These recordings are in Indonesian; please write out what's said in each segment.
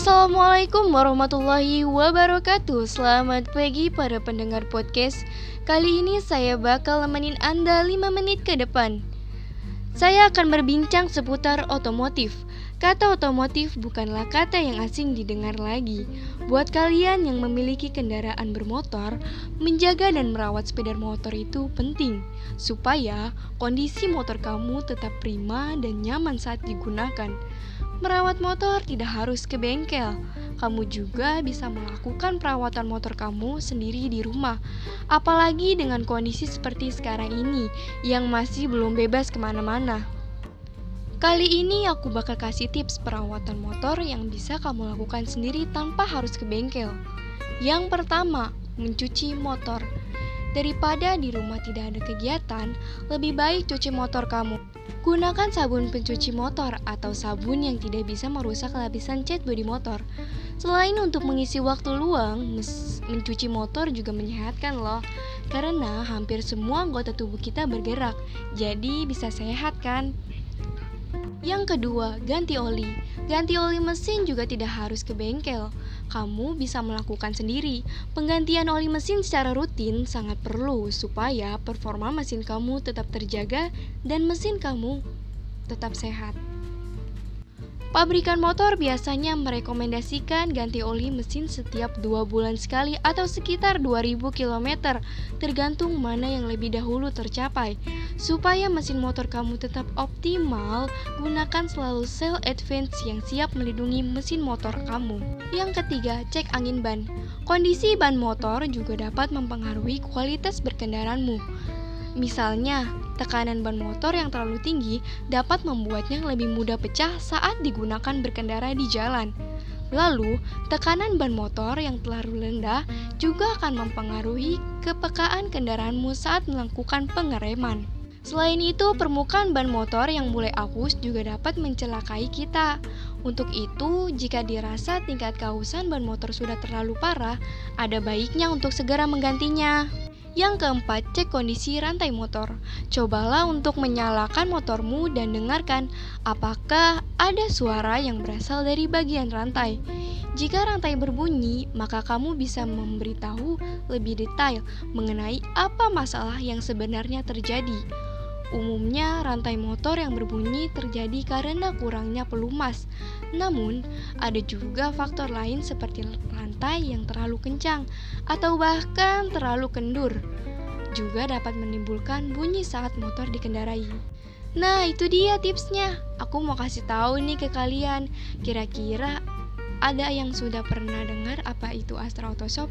Assalamualaikum warahmatullahi wabarakatuh Selamat pagi para pendengar podcast Kali ini saya bakal nemenin Anda 5 menit ke depan Saya akan berbincang seputar otomotif Kata otomotif bukanlah kata yang asing didengar lagi. Buat kalian yang memiliki kendaraan bermotor, menjaga dan merawat sepeda motor itu penting, supaya kondisi motor kamu tetap prima dan nyaman saat digunakan. Merawat motor tidak harus ke bengkel. Kamu juga bisa melakukan perawatan motor kamu sendiri di rumah. Apalagi dengan kondisi seperti sekarang ini yang masih belum bebas ke mana-mana. Kali ini aku bakal kasih tips perawatan motor yang bisa kamu lakukan sendiri tanpa harus ke bengkel. Yang pertama, mencuci motor. Daripada di rumah tidak ada kegiatan, lebih baik cuci motor kamu. Gunakan sabun pencuci motor atau sabun yang tidak bisa merusak lapisan cat bodi motor. Selain untuk mengisi waktu luang, mencuci motor juga menyehatkan loh. Karena hampir semua anggota tubuh kita bergerak, jadi bisa sehat kan? Yang kedua, ganti oli. Ganti oli mesin juga tidak harus ke bengkel. Kamu bisa melakukan sendiri. Penggantian oli mesin secara rutin sangat perlu supaya performa mesin kamu tetap terjaga dan mesin kamu tetap sehat. Pabrikan motor biasanya merekomendasikan ganti oli mesin setiap dua bulan sekali atau sekitar 2000 km tergantung mana yang lebih dahulu tercapai. Supaya mesin motor kamu tetap optimal, gunakan selalu sel advance yang siap melindungi mesin motor kamu. Yang ketiga, cek angin ban. Kondisi ban motor juga dapat mempengaruhi kualitas berkendaraanmu. Misalnya, tekanan ban motor yang terlalu tinggi dapat membuatnya lebih mudah pecah saat digunakan berkendara di jalan. Lalu, tekanan ban motor yang terlalu rendah juga akan mempengaruhi kepekaan kendaraanmu saat melakukan pengereman. Selain itu, permukaan ban motor yang mulai aus juga dapat mencelakai kita. Untuk itu, jika dirasa tingkat kehausan ban motor sudah terlalu parah, ada baiknya untuk segera menggantinya. Yang keempat, cek kondisi rantai motor. Cobalah untuk menyalakan motormu dan dengarkan apakah ada suara yang berasal dari bagian rantai. Jika rantai berbunyi, maka kamu bisa memberitahu lebih detail mengenai apa masalah yang sebenarnya terjadi. Umumnya, rantai motor yang berbunyi terjadi karena kurangnya pelumas. Namun, ada juga faktor lain seperti rantai yang terlalu kencang atau bahkan terlalu kendur. Juga dapat menimbulkan bunyi saat motor dikendarai. Nah, itu dia tipsnya. Aku mau kasih tahu nih ke kalian. Kira-kira ada yang sudah pernah dengar apa itu Astra Auto Shop?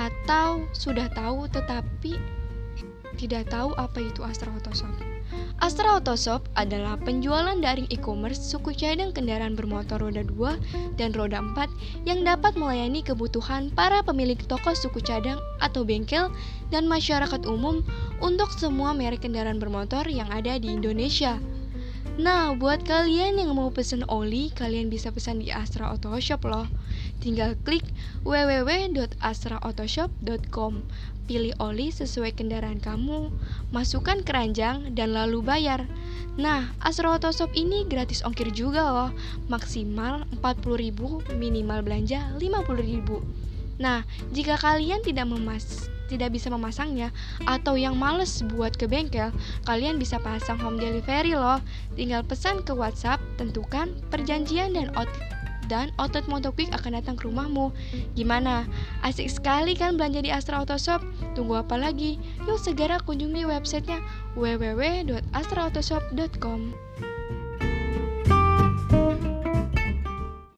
Atau sudah tahu tetapi tidak tahu apa itu Astra Autoshop. Astra Autoshop adalah penjualan daring e-commerce suku cadang kendaraan bermotor roda 2 dan roda 4 yang dapat melayani kebutuhan para pemilik toko suku cadang atau bengkel dan masyarakat umum untuk semua merek kendaraan bermotor yang ada di Indonesia. Nah, buat kalian yang mau pesen oli, kalian bisa pesan di Astra Auto Shop loh. Tinggal klik www.astraautoshop.com. Pilih oli sesuai kendaraan kamu, masukkan keranjang dan lalu bayar. Nah, Astra Auto Shop ini gratis ongkir juga loh. Maksimal 40.000, minimal belanja 50.000. Nah, jika kalian tidak memas tidak bisa memasangnya atau yang males buat ke bengkel, kalian bisa pasang home delivery loh. Tinggal pesan ke WhatsApp, tentukan perjanjian dan out dan Otot Motoquick akan datang ke rumahmu. Gimana? Asik sekali kan belanja di Astra Auto Shop? Tunggu apa lagi? Yuk segera kunjungi websitenya www.astraautoshop.com.